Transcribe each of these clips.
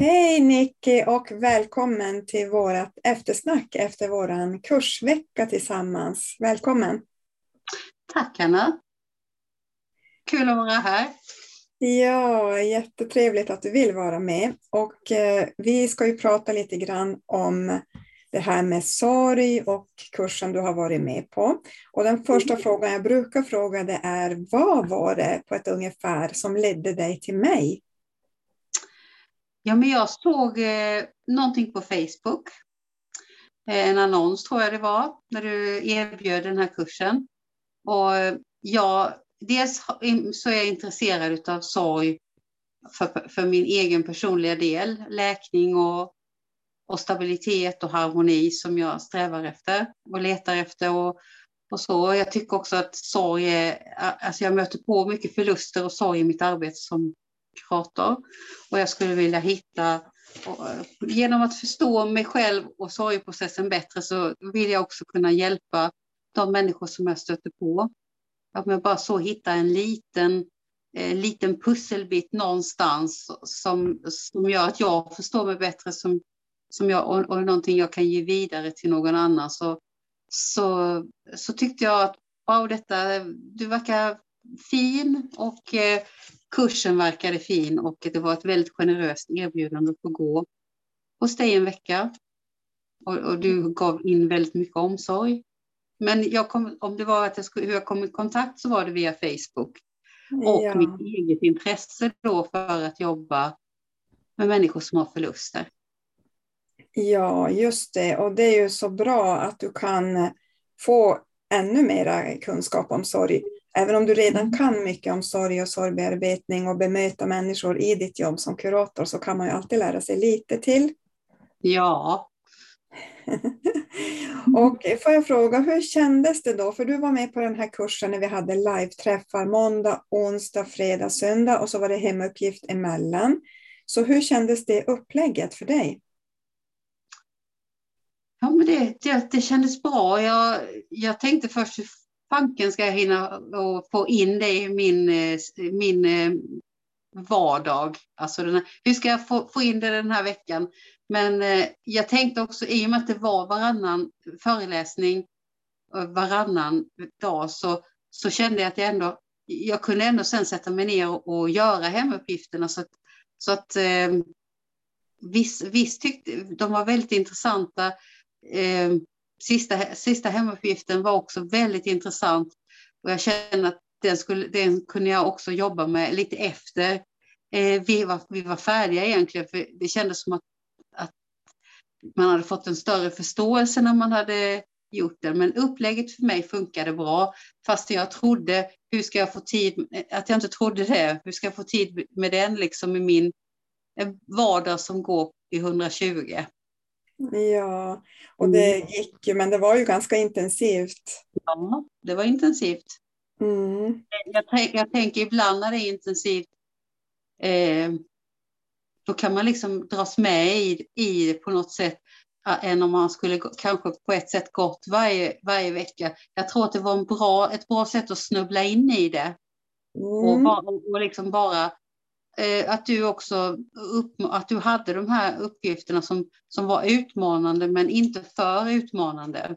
Hej Nicky och välkommen till vårt eftersnack efter vår kursvecka tillsammans. Välkommen! Tack Anna! Kul att vara här. Ja, jättetrevligt att du vill vara med. Och eh, vi ska ju prata lite grann om det här med sorg och kursen du har varit med på. Och den första mm. frågan jag brukar fråga det är, vad var det på ett ungefär som ledde dig till mig? Ja, men jag såg eh, någonting på Facebook. Eh, en annons tror jag det var, när du erbjöd den här kursen. Och eh, jag, dels så är jag intresserad av sorg för, för min egen personliga del, läkning och, och stabilitet och harmoni som jag strävar efter och letar efter. Och, och så. Jag tycker också att sorg är, alltså jag möter på mycket förluster och sorg i mitt arbete som krater. Och jag skulle vilja hitta, och, eh, genom att förstå mig själv och sorgprocessen bättre så vill jag också kunna hjälpa de människor som jag stöter på. Att jag bara så hittar en liten, eh, liten pusselbit någonstans som, som gör att jag förstår mig bättre som, som jag, och, och någonting jag kan ge vidare till någon annan. Så, så, så tyckte jag att wow, detta, du verkar fin och eh, kursen verkade fin och det var ett väldigt generöst erbjudande att få gå hos dig en vecka. Och, och du gav in väldigt mycket omsorg. Men kom, om det var att jag skulle, hur jag kom i kontakt så var det via Facebook. Och ja. mitt eget intresse då för att jobba med människor som har förluster. Ja, just det. Och det är ju så bra att du kan få ännu mera kunskap om sorg Även om du redan mm. kan mycket om sorg och sorgbearbetning och bemöta människor i ditt jobb som kurator så kan man ju alltid lära sig lite till. Ja. och får jag fråga, hur kändes det då? För du var med på den här kursen när vi hade live-träffar måndag, onsdag, fredag, söndag och så var det hemuppgift emellan. Så hur kändes det upplägget för dig? Ja, men det, det, det kändes bra. Jag, jag tänkte först fanken ska jag hinna och få in det i min, eh, min eh, vardag. Alltså den här, hur ska jag få, få in det den här veckan? Men eh, jag tänkte också, i och med att det var varannan föreläsning varannan dag, så, så kände jag att jag ändå, jag kunde ändå sen sätta mig ner och, och göra hemuppgifterna. Så att, så att eh, visst, viss tyckte, de var väldigt intressanta. Eh, sista, sista hemuppgiften var också väldigt intressant och jag känner att den, skulle, den kunde jag också jobba med lite efter eh, vi, var, vi var färdiga egentligen. För det kändes som att, att man hade fått en större förståelse när man hade gjort den. Men upplägget för mig funkade bra. Fast jag trodde, hur ska jag få tid, att jag inte trodde det. Hur ska jag få tid med den liksom i min eh, vardag som går i 120? Ja, och det mm. gick ju, men det var ju ganska intensivt. Ja, det var intensivt. Mm. Jag, jag tänker ibland när det är intensivt, eh, då kan man liksom dras med i, i det på något sätt än om man skulle kanske på ett sätt gått varje, varje vecka. Jag tror att det var en bra, ett bra sätt att snubbla in i det. Mm. Och, och, och liksom bara att du också upp, att du hade de här uppgifterna som, som var utmanande men inte för utmanande.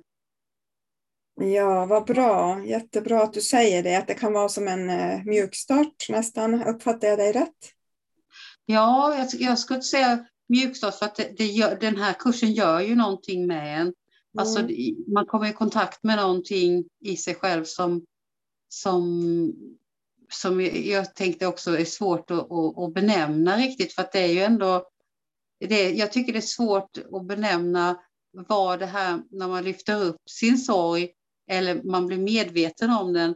Ja, vad bra. Jättebra att du säger det, att det kan vara som en uh, mjukstart nästan. Uppfattar jag dig rätt? Ja, jag, jag skulle säga mjukstart för att det, det gör, den här kursen gör ju någonting med en. Alltså, mm. Alltså, man kommer i kontakt med någonting i sig själv som, som som jag tänkte också är svårt att, att, att, benämna riktigt för att det är ju ändå det, jag tycker det är svårt att benämna vad det här när man lyfter upp sin sorg eller man blir medveten om den.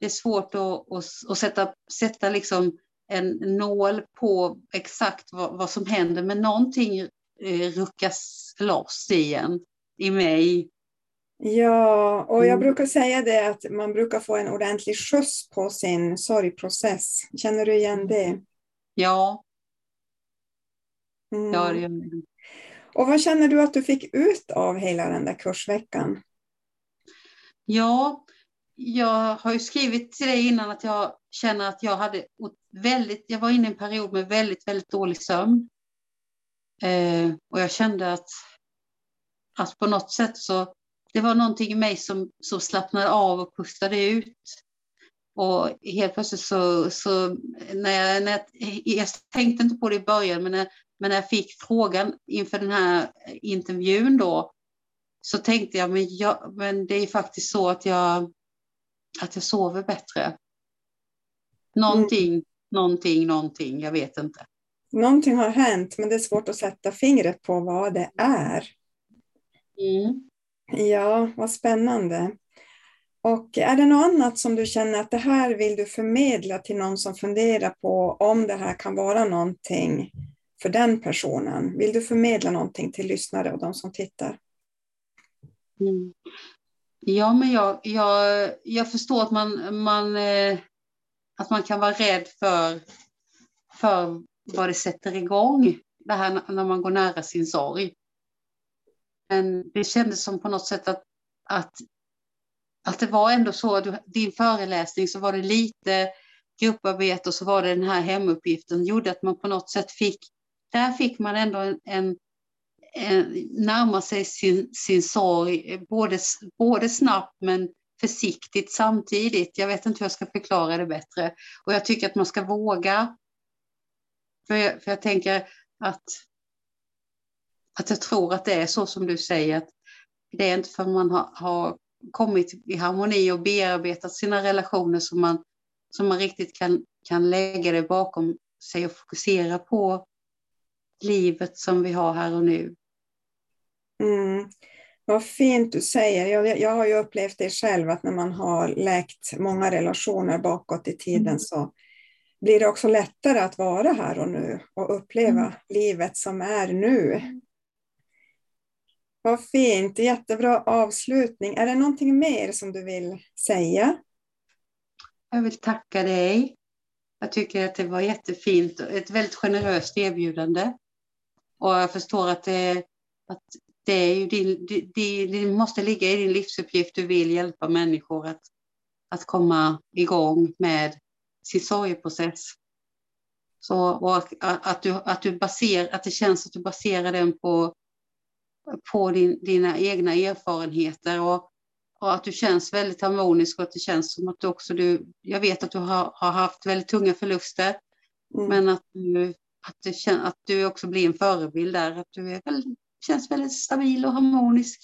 Det är svårt att, att, att sätta, sätta liksom en nål på exakt vad, vad som händer men någonting eh, ruckas loss i en, i mig Ja, och jag mm. brukar säga det att man brukar få en ordentlig skjuts på sin sorgprocess. Känner du igen det? Ja. Mm. ja det Och vad känner du att du fick ut av hela den där kursveckan? Ja, jag har ju skrivit till dig innan att jag känner att jag hade väldigt, jag var inne i en period med väldigt, väldigt dålig sömn. Eh, och jag kände att, att på något sätt så det var någonting i mig som, som slappnade av och pustade ut. Och helt plötsligt så, så när, jag, när jag, jag tänkte inte på det i början, men när, men när jag fick frågan inför den här intervjun då, så tänkte jag, men, jag, men det är faktiskt så att jag, att jag sover bättre. Någonting, mm. någonting, någonting, jag vet inte. Någonting har hänt, men det är svårt att sätta fingret på vad det är. Mm. Ja, vad spännande. Och är det något annat som du känner att det här vill du förmedla till någon som funderar på om det här kan vara någonting för den personen? Vill du förmedla någonting till lyssnare och de som tittar? Mm. Ja, men jag, jag, jag förstår att man, man, eh, att man kan vara rädd för, för vad det sätter igång, det här när man går nära sin sorg. Men det kändes som på något sätt att, att, att det var ändå så, att din föreläsning så var det lite grupparbete och så var det den här hemuppgiften, gjorde att man på något sätt fick, där fick man ändå en, en, en närma sig sin, sin sorg, både, både snabbt men försiktigt samtidigt. Jag vet inte hur jag ska förklara det bättre. Och jag tycker att man ska våga. För jag, för jag tänker att att jag tror att det är så som du säger, att det är inte för man har, har kommit i harmoni och bearbetat sina relationer som man, som man riktigt kan, kan lägga det bakom sig och fokusera på livet som vi har här och nu. Mm. Vad fint du säger. Jag, jag har ju upplevt det själv att när man har läkt många relationer bakåt i tiden mm. så blir det också lättare att vara här och nu och uppleva mm. livet som är nu. Vad fint, jättebra avslutning. Är det någonting mer som du vill säga? Jag vill tacka dig. Jag tycker att det var jättefint och ett väldigt generöst erbjudande. Och jag förstår att det, att det, är ju din, det, det måste ligga i din livsuppgift. Du vill hjälpa människor att, att komma igång med sin sorgeprocess. Så, och att, att, du, att, du baser, att det känns att du baserar den på på din, dina egna erfarenheter och, och, att du känns väldigt harmonisk och att det känns som att du också du, jag vet att du har, har haft väldigt tunga förluster, mm. men att du, att, du, att du också blir en förebild där, att du är väldigt, känns väldigt stabil och harmonisk.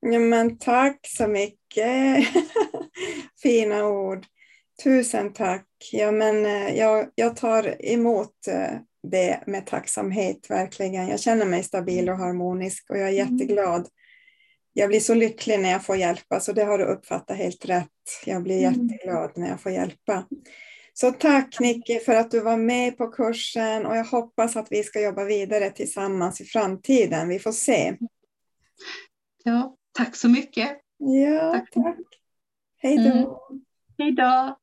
Ja, men tack så mycket. Fina ord. Tusen tack. Ja, men eh, jag, jag tar emot eh, det med tacksamhet, verkligen. Jag känner mig stabil och harmonisk och jag är mm. jätteglad. Jag blir så lycklig när jag får hjälpa, så det har du uppfattat helt rätt. Jag blir mm. jätteglad när jag får hjälpa. Så tack Nicky för att du var med på kursen och jag hoppas att vi ska jobba vidare tillsammans i framtiden. Vi får se. Ja, tack så mycket. Ja, tack. tack. Hej då. Mm. Hej då.